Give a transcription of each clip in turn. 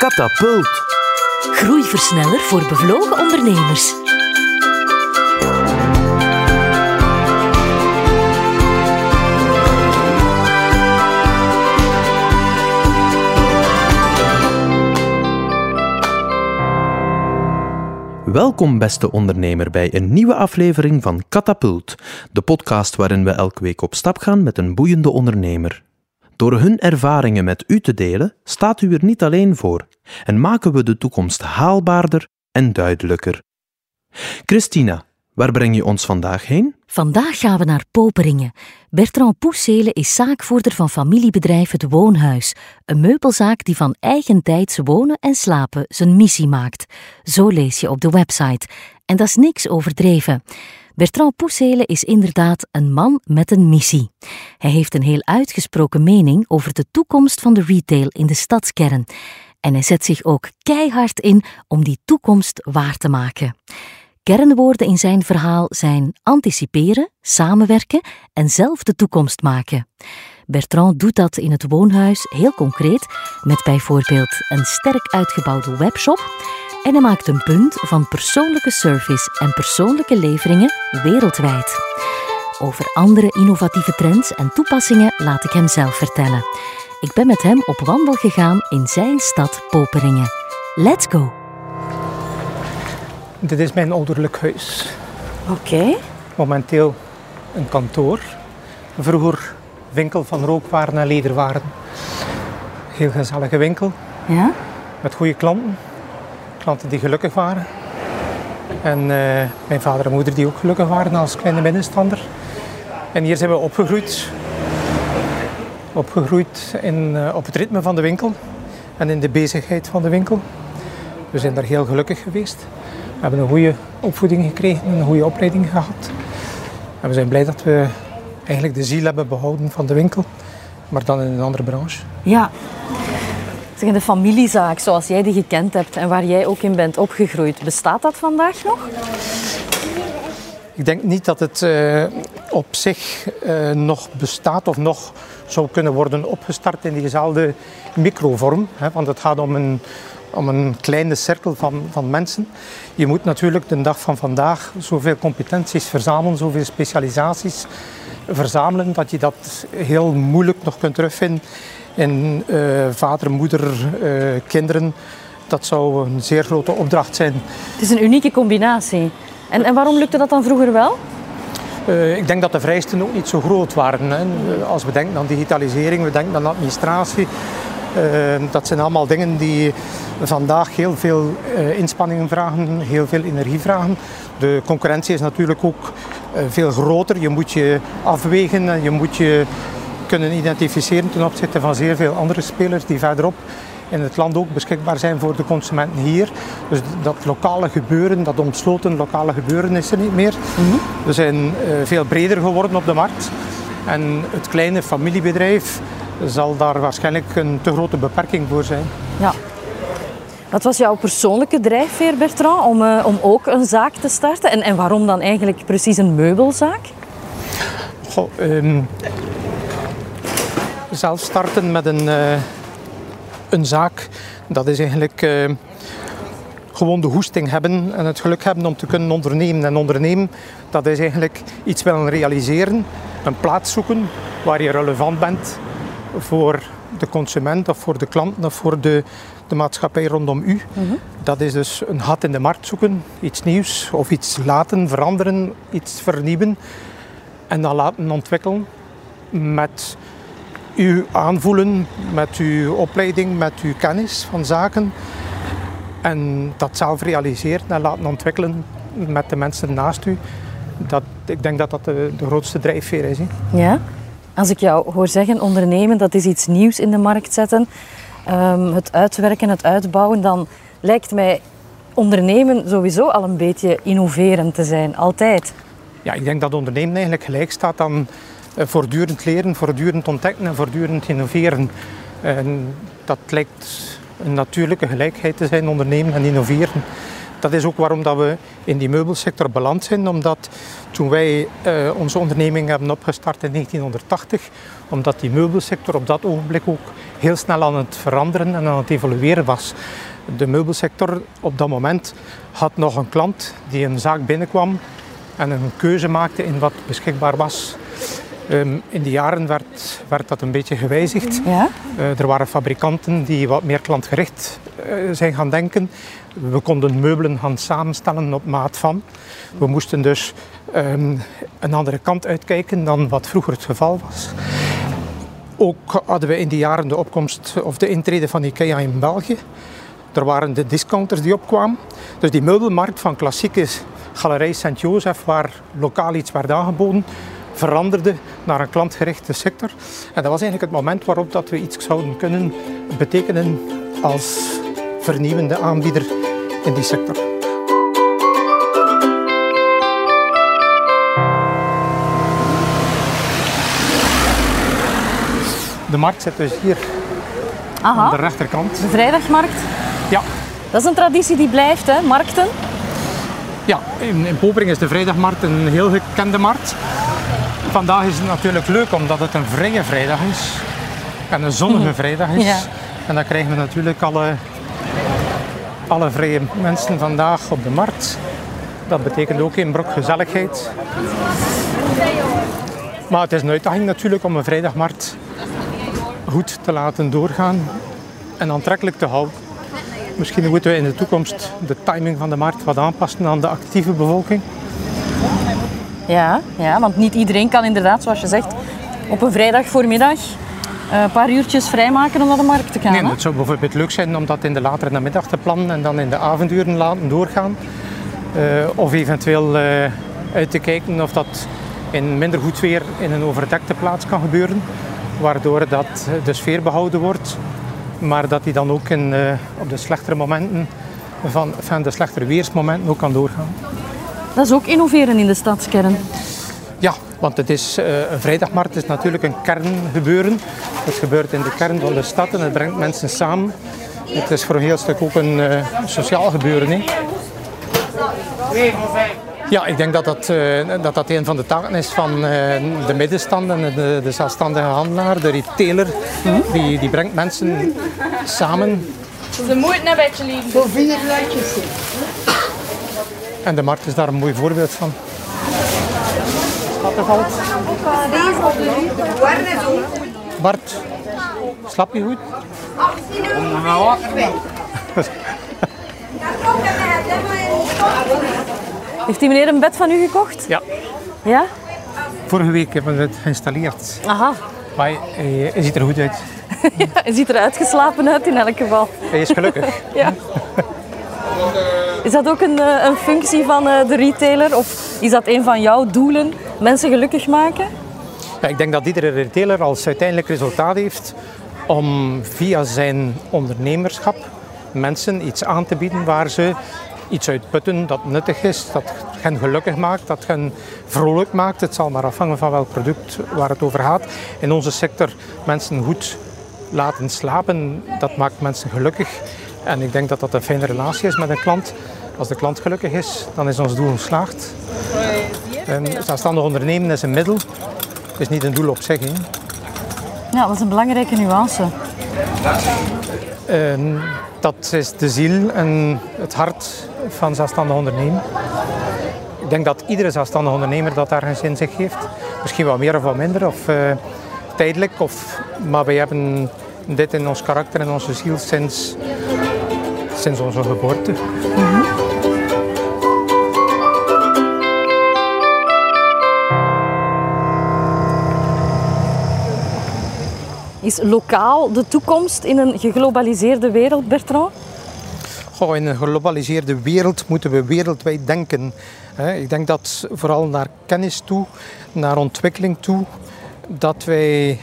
Katapult. Groeiversneller voor bevlogen ondernemers. Welkom beste ondernemer bij een nieuwe aflevering van Katapult, de podcast waarin we elke week op stap gaan met een boeiende ondernemer. Door hun ervaringen met u te delen, staat u er niet alleen voor en maken we de toekomst haalbaarder en duidelijker. Christina, waar breng je ons vandaag heen? Vandaag gaan we naar Poperingen. Bertrand Poeselen is zaakvoerder van familiebedrijf Het Woonhuis, een meubelzaak die van eigentijds wonen en slapen zijn missie maakt. Zo lees je op de website. En dat is niks overdreven. Bertrand Poeselen is inderdaad een man met een missie. Hij heeft een heel uitgesproken mening over de toekomst van de retail in de stadskern. En hij zet zich ook keihard in om die toekomst waar te maken. Kernwoorden in zijn verhaal zijn anticiperen, samenwerken en zelf de toekomst maken. Bertrand doet dat in het woonhuis heel concreet met bijvoorbeeld een sterk uitgebouwde webshop en hij maakt een punt van persoonlijke service en persoonlijke leveringen wereldwijd. Over andere innovatieve trends en toepassingen laat ik hem zelf vertellen. Ik ben met hem op wandel gegaan in zijn stad Poperingen. Let's go! Dit is mijn ouderlijk huis. Oké. Momenteel een kantoor. Vroeger winkel van rookwaren en lederwaren. Heel gezellige winkel. Ja? Met goede klanten. Klanten die gelukkig waren. En eh, mijn vader en moeder die ook gelukkig waren als kleine middenstander. En hier zijn we opgegroeid. Opgegroeid in, eh, op het ritme van de winkel. En in de bezigheid van de winkel. We zijn daar heel gelukkig geweest. We hebben een goede opvoeding gekregen, een goede opleiding gehad. En we zijn blij dat we eigenlijk de ziel hebben behouden van de winkel, maar dan in een andere branche. Ja. Zeg, de familiezaak zoals jij die gekend hebt en waar jij ook in bent opgegroeid, bestaat dat vandaag nog? Ik denk niet dat het uh, op zich uh, nog bestaat of nog zou kunnen worden opgestart in diezelfde microvorm. Hè, want het gaat om een, om een kleine cirkel van, van mensen. Je moet natuurlijk de dag van vandaag zoveel competenties verzamelen, zoveel specialisaties verzamelen, dat je dat heel moeilijk nog kunt terugvinden in uh, vader, moeder, uh, kinderen. Dat zou een zeer grote opdracht zijn. Het is een unieke combinatie. En, en waarom lukte dat dan vroeger wel? Uh, ik denk dat de vereisten ook niet zo groot waren. Hè. Als we denken aan digitalisering, we denken aan administratie. dat zijn allemaal dingen die vandaag heel veel inspanningen vragen, heel veel energie vragen. De concurrentie is natuurlijk ook veel groter. Je moet je afwegen en je moet je kunnen identificeren ten opzichte van zeer veel andere spelers die verderop in het land ook beschikbaar zijn voor de consumenten hier. Dus dat lokale gebeuren, dat omsloten lokale gebeuren is er niet meer. Mm -hmm. We zijn uh, veel breder geworden op de markt. En het kleine familiebedrijf zal daar waarschijnlijk een te grote beperking voor zijn. Ja. Wat was jouw persoonlijke drijfveer, Bertrand, om, uh, om ook een zaak te starten? En, en waarom dan eigenlijk precies een meubelzaak? Goh, um, zelf starten met een, uh, een zaak, dat is eigenlijk uh, gewoon de hoesting hebben en het geluk hebben om te kunnen ondernemen. En ondernemen, dat is eigenlijk iets willen realiseren, een plaats zoeken waar je relevant bent voor de consument of voor de klant of voor de, de maatschappij rondom u. Mm-hmm. Dat is dus een gat in de markt zoeken, iets nieuws of iets laten veranderen, iets vernieuwen en dan laten ontwikkelen met uw aanvoelen, met uw opleiding, met uw kennis van zaken. En dat zelf realiseren en laten ontwikkelen met de mensen naast u. Dat, ik denk dat dat de, grootste drijfveer is. Ja? Als ik jou hoor zeggen, ondernemen, dat is iets nieuws in de markt zetten. Um, het uitwerken, het uitbouwen, dan lijkt mij ondernemen sowieso al een beetje innoverend te zijn, altijd. Ja, ik denk dat ondernemen eigenlijk gelijk staat aan uh, voortdurend leren, voortdurend ontdekken en voortdurend innoveren. En dat lijkt een natuurlijke gelijkheid te zijn, ondernemen en innoveren. dat is ook waarom dat we in die meubelsector beland zijn. Omdat toen wij uh, onze onderneming hebben opgestart in 1980, omdat die meubelsector op dat ogenblik ook heel snel aan het veranderen en aan het evolueren was. De meubelsector op dat moment had nog een klant die een zaak binnenkwam en een keuze maakte in wat beschikbaar was. Ehm, in de jaren werd, werd dat een beetje gewijzigd. Ja? Uh, er waren fabrikanten die wat meer klantgericht uh, zijn gaan denken. We konden meubelen gaan samenstellen op maat van. We moesten dus um, een andere kant uitkijken dan wat vroeger het geval was. Ook hadden we in die jaren de opkomst of de intrede van IKEA in België. Er waren de discounters die opkwamen. Dus die meubelmarkt van klassieke Galerij Sint-Jozef, waar lokaal iets werd aangeboden, veranderde naar een klantgerichte sector. En dat was eigenlijk het moment waarop dat we iets zouden kunnen betekenen als vernieuwende aanbieder in die sector. De markt zit dus hier Aha. aan de rechterkant. De vrijdagmarkt? Ja. Dat is een traditie die blijft, hè? Markten? Ja, in, in Popering is de vrijdagmarkt een heel gekende markt. Vandaag is het natuurlijk leuk omdat het een vrije vrijdag is. En een zonnige mhm. vrijdag is. Ja. En dan krijgen we natuurlijk alle, alle vrije mensen vandaag op de markt. Dat betekent ook in brok gezelligheid. Maar het is een uitdaging natuurlijk om een vrijdagmarkt goed te laten doorgaan en aantrekkelijk te houden. Misschien moeten we in de toekomst de timing van de markt wat aanpassen aan de actieve bevolking. Ja, ja, want niet iedereen kan inderdaad, zoals je zegt, op een vrijdag voormiddag eh, een paar uurtjes vrijmaken om naar de markt te gaan. Nee, het zou bijvoorbeeld leuk zijn om dat in de latere namiddag te plannen en dan in de avonduren laten doorgaan. Uh, of eventueel uh, uit te kijken of dat in minder goed weer in een overdekte plaats kan gebeuren. Waardoor dat de sfeer behouden wordt maar dat hij dan ook in, uh, op de slechtere momenten, van, van de slechtere weersmomenten ook kan doorgaan. Dat is ook innoveren in de stadskern. Ja, want het is, uh, een vrijdagmarkt is natuurlijk een kerngebeuren. Het gebeurt in de kern van de stad en het brengt mensen samen. Het is voor een heel stuk ook een uh, sociaal gebeuren. Hè. Ja, ik denk dat dat, uh, dat dat een van de taken is van uh, de middenstand en de, de zelfstandige handelaar, de retailer. Die, die brengt mensen samen. Ze moeten een beetje lief. Voor vier luidjes. En de markt is daar een mooi voorbeeld van. Schattenvalt. Bart, slap je goed? 18 euro. Heeft die meneer een bed van u gekocht? Ja. Ja? Vorige week hebben we het geïnstalleerd. Aha. Maar hij, ziet er goed uit. ja, hij ziet er uitgeslapen uit in elk geval. Hij is gelukkig. ja. Is dat ook een, eh, een functie van eh, de retailer? Of is dat een van jouw doelen? Mensen gelukkig maken? Ja, ik denk dat iedere retailer als uiteindelijk resultaat heeft om via zijn ondernemerschap mensen iets aan te bieden waar ze iets uitputten dat nuttig is, dat hen gelukkig maakt, dat hen vrolijk maakt. Het zal maar afhangen van welk product waar het over gaat. In onze sector mensen goed laten slapen, dat maakt mensen gelukkig. En ik denk dat dat een fijne relatie is met een klant. Als de klant gelukkig is, dan is ons doel geslaagd. En zelfstandig ondernemen is een middel, is niet een doel op zich. Ja, dat is een belangrijke nuance. Dat is de ziel en het hart van zelfstandig ondernemen. Ik denk dat iedere zelfstandig ondernemer dat een in zich heeft. Misschien wat meer of wat minder, of uh, tijdelijk. Of, maar wij hebben dit in ons karakter en onze ziel sinds, sinds onze geboorte. Mm Is lokaal de toekomst in een geglobaliseerde wereld, Bertrand? In een geglobaliseerde wereld moeten we wereldwijd denken. Ik denk dat vooral naar kennis toe, naar ontwikkeling toe, dat wij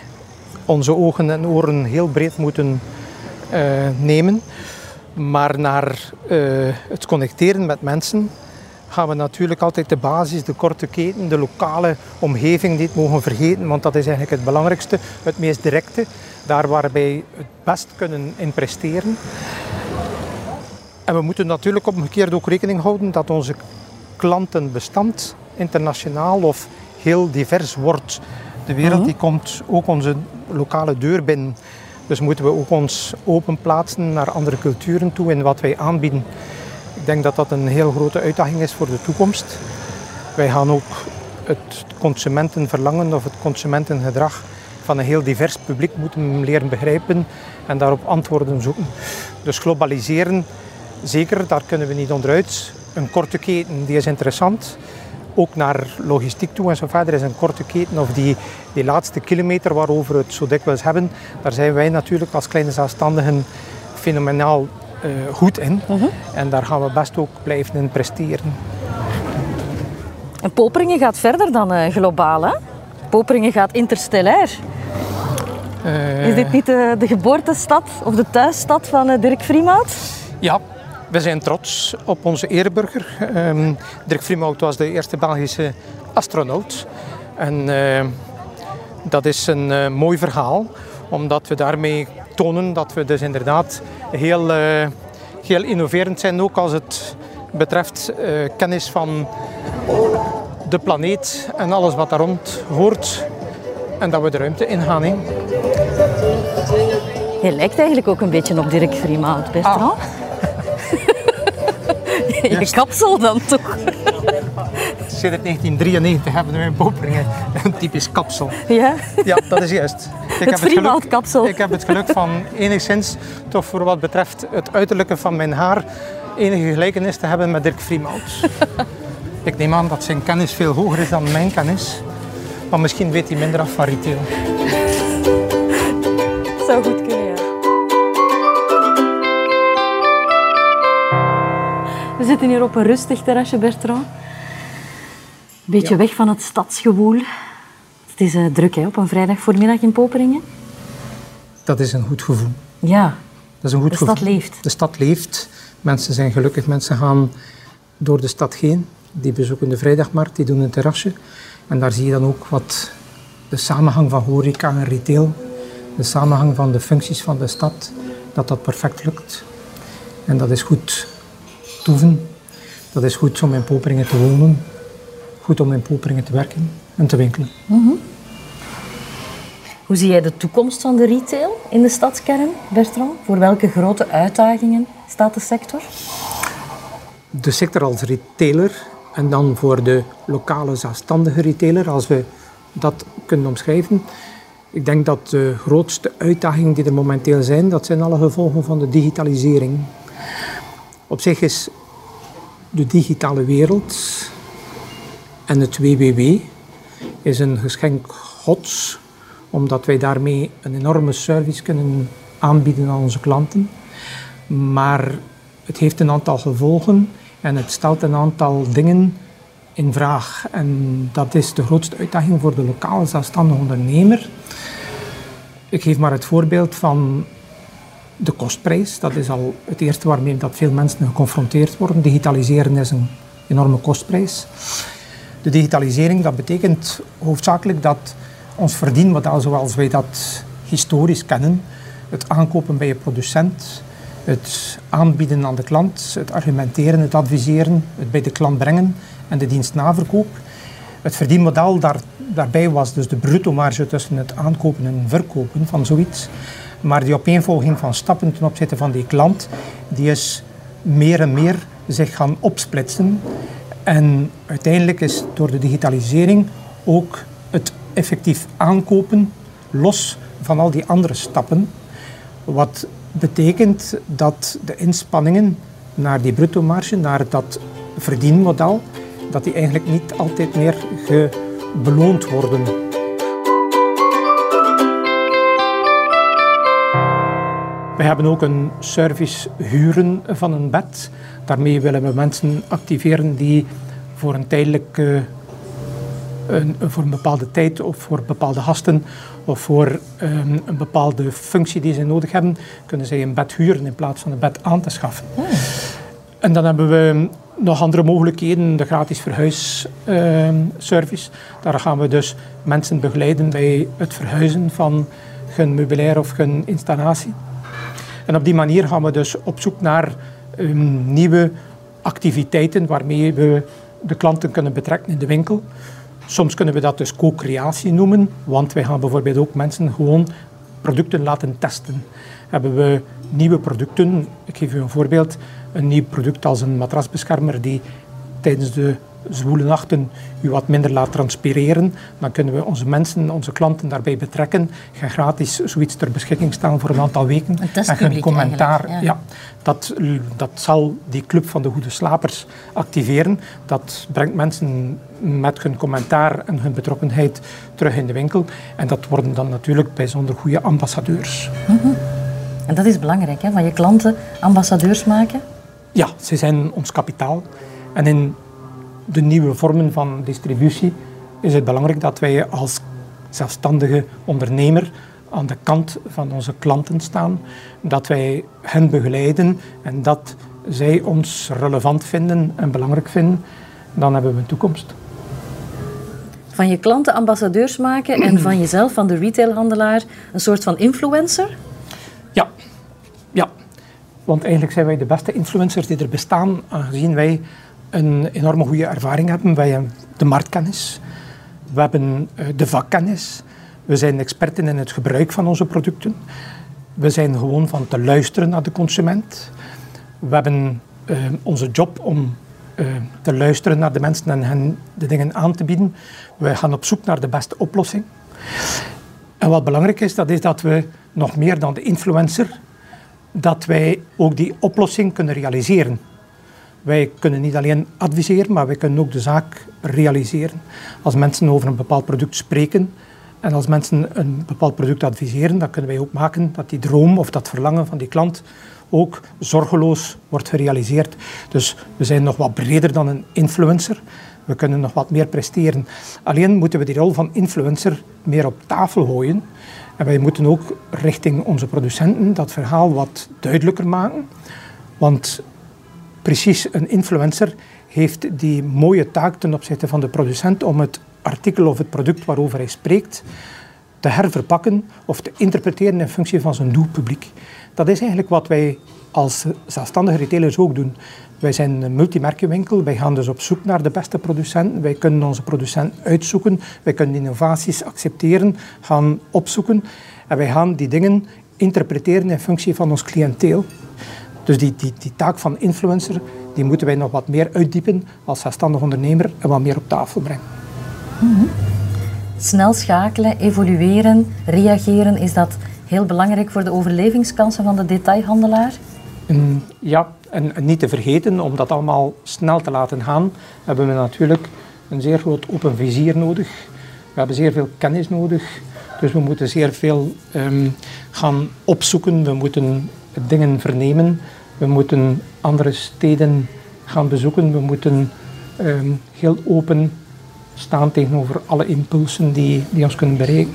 onze ogen en oren heel breed moeten uh, nemen. Maar naar uh, het connecteren met mensen gaan we natuurlijk altijd de basis, de korte keten, de lokale omgeving niet mogen vergeten, want dat is eigenlijk het belangrijkste, het meest directe, daar waar wij het best kunnen in presteren. En we moeten natuurlijk omgekeerd ook rekening houden dat onze klantenbestand internationaal of heel divers wordt. De wereld die komt ook onze lokale deur binnen. Dus moeten we ook ons open plaatsen naar andere culturen toe in wat wij aanbieden. Ik denk dat dat een heel grote uitdaging is voor de toekomst. Wij gaan ook het consumentenverlangen of het consumentengedrag van een heel divers publiek moeten leren begrijpen en daarop antwoorden zoeken. Dus globaliseren, zeker, daar kunnen we niet onderuit. Een korte keten die is interessant, ook naar logistiek toe en zo verder is een korte keten of die, die laatste kilometer waarover we het zo dikwijls hebben, daar zijn wij natuurlijk als kleine zelfstandigen fenomenaal goed in. En daar gaan we best ook blijven in presteren. En Poperingen gaat verder dan uh, globaal, hè? Poperingen gaat interstellair. Uh... Is dit niet de, de, geboortestad of de thuisstad van Dirk Vriemaat? Ja, we zijn trots op onze ereburger. Um, Dirk Vriemaut was de eerste Belgische astronaut. En uh, dat is een uh, mooi verhaal, omdat we daarmee tonen dat we dus inderdaad heel, uh, heel innoverend zijn, ook als het betreft kennis van de planeet en alles wat daar rond hoort. En dat we de ruimte ingaan. He. Je lijkt eigenlijk ook een beetje op Dirk Vriemaut, Bertrand. Ah. Je kapsel dan toch? Sinds 1993 hebben we in Poperingen een typisch kapsel. Ja? Ja, dat is juist. Ik het heb het kapsel. Ik heb het geluk van enigszins, toch voor wat betreft het uiterlijke van mijn haar, enige gelijkenis te hebben met Dirk Vriemaut. ik neem aan dat zijn kennis veel hoger is dan mijn kennis. Maar misschien weet hij minder af van retail. Zou goed kunnen. We zitten hier op een rustig terrasje, Bertrand. Een beetje weg van het stadsgewoel. Het is uh, druk hè, op een vrijdag voormiddag in Poperingen. Dat is een goed gevoel. Ja, dat is een goed de gevoel. stad leeft. De stad leeft. Mensen zijn gelukkig. Mensen gaan door de stad heen. Die bezoeken de vrijdagmarkt, die doen een terrasje. En daar zie je dan ook wat de samenhang van horeca en retail, de samenhang van de functies van de stad, dat dat perfect lukt. En dat is goed toeven. Dat is goed om in Poperingen te wonen, goed om in Poperingen te werken en te winkelen. Mm Hoe zie jij de toekomst van de retail in de stadskern, Bertrand? Voor welke grote uitdagingen staat de sector? De sector als retailer en dan voor de lokale zelfstandige retailer, als we dat kunnen omschrijven. Ik denk dat de grootste uitdagingen die er momenteel zijn, dat zijn alle gevolgen van de digitalisering. Op zich is de digitale wereld en het WWW is een geschenk gods, omdat wij daarmee een enorme service kunnen aanbieden aan onze klanten. Maar het heeft een aantal gevolgen en het stelt een aantal dingen in vraag. En dat is de grootste uitdaging voor de lokale zelfstandige ondernemer. Ik geef maar het voorbeeld van de kostprijs. Dat is al het eerste waarmee dat veel mensen geconfronteerd worden. Digitaliseren is een enorme kostprijs. De digitalisering dat betekent hoofdzakelijk dat ons verdienmodel zoals wij dat historisch kennen, het aankopen bij je producent, het aanbieden aan de klant, het argumenteren, het adviseren, het bij de klant brengen en de dienstnaverkoop. Het verdienmodel daar, daarbij was dus de bruto marge tussen het aankopen en verkopen van zoiets. Maar die opeenvolging van stappen ten opzichte van die klant, die is meer en meer zich gaan opsplitsen. En uiteindelijk is door de digitalisering ook het effectief aankopen los van al die andere stappen. Wat betekent dat de inspanningen naar die bruto-marge, naar dat verdienmodel, dat die eigenlijk niet altijd meer beloond worden. We hebben ook een service huren van een bed. Daarmee willen we mensen activeren die voor een tijdelijke een, voor een bepaalde tijd of voor bepaalde gasten of voor um, een bepaalde functie die ze nodig hebben, kunnen zij een bed huren in plaats van een bed aan te schaffen. Oh. En dan hebben we nog andere mogelijkheden, de gratis verhuisservice. Uh, Daar gaan we dus mensen begeleiden bij het verhuizen van hun meubilair of hun installatie. En op die manier gaan we dus op zoek naar nieuwe activiteiten waarmee we de klanten kunnen betrekken in de winkel. Soms kunnen we dat dus co-creatie noemen, want wij gaan bijvoorbeeld ook mensen gewoon producten laten testen. Hebben we nieuwe producten, ik geef u een voorbeeld, een nieuw product als een matrasbeschermer die tijdens de zwoele nachten u wat minder laat transpireren, dan kunnen we onze mensen, onze klanten daarbij betrekken, gaan gratis zoiets ter beschikking stellen voor een aantal weken. en een commentaar. Ja. ja. dat, dat zal die club van de goede slapers activeren. Dat brengt mensen met hun commentaar en hun betrokkenheid terug in de winkel. En dat worden dan natuurlijk bijzonder goede ambassadeurs. Mhm. En dat is belangrijk, hè? van je klanten ambassadeurs maken? Ja, ze zijn ons kapitaal. En in de nieuwe vormen van distributie is het belangrijk dat wij als zelfstandige ondernemer aan de kant van onze klanten staan, dat wij hen begeleiden en dat zij ons relevant vinden en belangrijk vinden, dan hebben we een toekomst. Van je klanten ambassadeurs maken en van jezelf, van de retailhandelaar, een soort van influencer? Ja, ja. Want eigenlijk zijn wij de beste influencers die er bestaan, aangezien wij een enorme goede ervaring hebben. Wij hebben de marktkennis, we hebben eh, de vakkennis, we zijn experten in het gebruik van onze producten. We zijn gewoon van te luisteren naar de consument. We hebben uh, onze job om uh, te luisteren naar de mensen en hen de dingen aan te bieden. We gaan op zoek naar de beste oplossing. En wat belangrijk is, dat is dat we nog meer dan de influencer, dat wij ook die oplossing kunnen realiseren. Wij kunnen niet alleen adviseren, maar wij kunnen ook de zaak realiseren. Als mensen over een bepaald product spreken en als mensen een bepaald product adviseren, dan kunnen wij ook maken dat die droom of dat verlangen van die klant ook zorgeloos wordt gerealiseerd. Dus we zijn nog wat breder dan een influencer. We kunnen nog wat meer presteren. Alleen moeten we die rol van influencer meer op tafel gooien. En wij moeten ook richting onze producenten dat verhaal wat duidelijker maken. Want precies een influencer heeft die mooie taak ten opzichte van de producent om het artikel of het product waarover hij spreekt te herverpakken of te interpreteren in functie van zijn doelpubliek. Dat is eigenlijk wat wij als zelfstandige retailers ook doen. Wij zijn een multimerkenwinkel, wij gaan dus op zoek naar de beste producenten. Wij kunnen onze producent uitzoeken, wij kunnen innovaties accepteren, gaan opzoeken en wij gaan die dingen interpreteren in functie van ons cliënteel. Dus die, die, die taak van influencer, die moeten wij nog wat meer uitdiepen als zelfstandig ondernemer en wat meer op tafel brengen. Mhm. Snel schakelen, evolueren, reageren, is dat heel belangrijk voor de overlevingskansen van de detailhandelaar? ja, en, niet te vergeten, om dat allemaal snel te laten gaan, hebben we natuurlijk een zeer groot open vizier nodig. We hebben zeer veel kennis nodig. Dus we moeten zeer veel um, gaan opzoeken, we moeten dingen vernemen. We moeten andere steden gaan bezoeken. We moeten ehm, heel open staan tegenover alle impulsen die, die ons kunnen bereiken.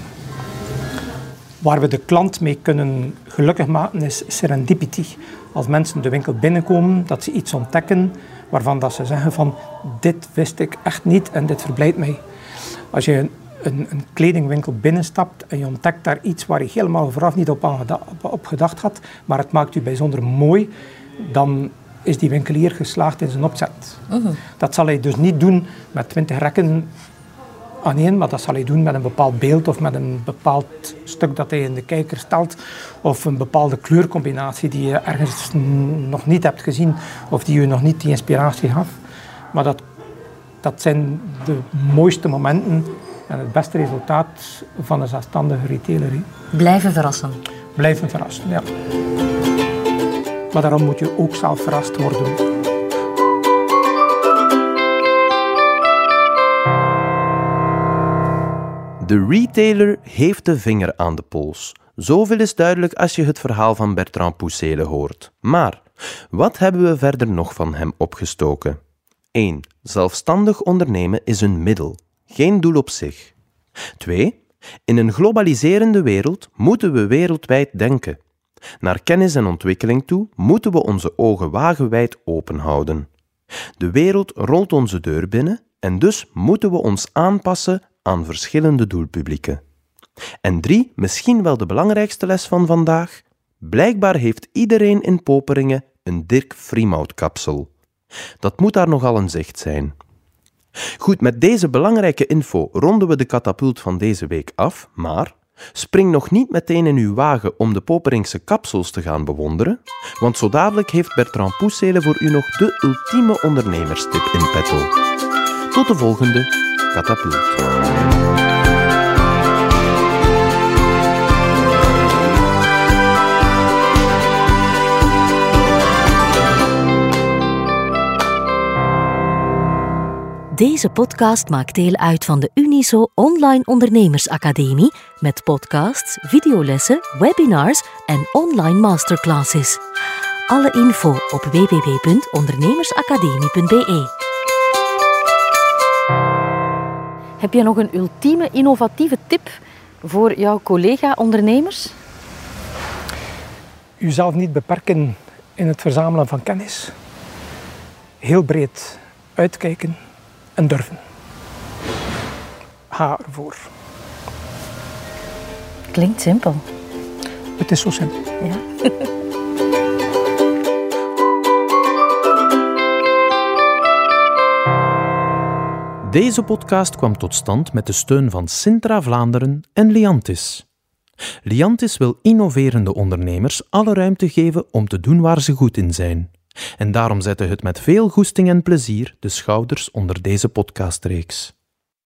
Waar we de klant mee kunnen gelukkig maken is serendipity. Als mensen de winkel binnenkomen, dat ze iets ontdekken waarvan dat ze zeggen van dit wist ik echt niet en dit verblijdt mij. Als je een, een, kledingwinkel binnenstapt en je ontdekt daar iets waar je helemaal vooraf niet op, op gedacht had, maar het maakt u bijzonder mooi, dan is die winkelier geslaagd in zijn opzet. Mhm. Dat zal hij dus niet doen met twintig rekken aan één, maar dat zal hij doen met een bepaald beeld of met een bepaald stuk dat hij in de kijker stelt of een bepaalde kleurcombinatie die je ergens nog niet hebt gezien of die je nog niet die inspiratie gaf. Maar dat, dat zijn de mooiste momenten en het beste resultaat van een zelfstandige retailer. Blijven verrassen. Blijven verrassen, ja. Maar daarom moet je ook zelf verrast worden. De retailer heeft de vinger aan de pols. Zoveel is duidelijk als je het verhaal van Bertrand Poussele hoort. Maar wat hebben we verder nog van hem opgestoken? 1. Zelfstandig ondernemen is een middel geen doel op zich. 2. In een globaliserende wereld moeten we wereldwijd denken. Naar kennis en ontwikkeling toe moeten we onze ogen wagenwijd open houden. De wereld rolt onze deur binnen en dus moeten we ons aanpassen aan verschillende doelpublieken. En drie, misschien wel de belangrijkste les van vandaag. Blijkbaar heeft iedereen in Poperingen een Dirk Freemout kapsel. Dat moet daar nogal een zicht zijn. Goed, met deze belangrijke info ronden we de katapult van deze week af, maar spring nog niet meteen in uw wagen om de Poperingse kapsels te gaan bewonderen, want zo dadelijk heeft Bertrand Poesele voor u nog de ultieme ondernemerstip in petto. Tot de volgende katapult. Deze podcast maakt deel uit van de Uniso Online Ondernemersacademie met podcasts, videolessen, webinars en online masterclasses. Alle info op www.ondernemersacademie.be. Heb je nog een ultieme innovatieve tip voor jouw collega-ondernemers? Uzelf niet beperken in het verzamelen van kennis. Heel breed uitkijken en durven. Ga ervoor. Klinkt simpel. Het is zo simpel. Ja. Deze podcast kwam tot stand met de steun van Sintra Vlaanderen en Liantis. Liantis wil innoverende ondernemers alle ruimte geven om te doen waar ze goed in zijn. En daarom zette het met veel goesting en plezier de schouders onder deze podcastreeks.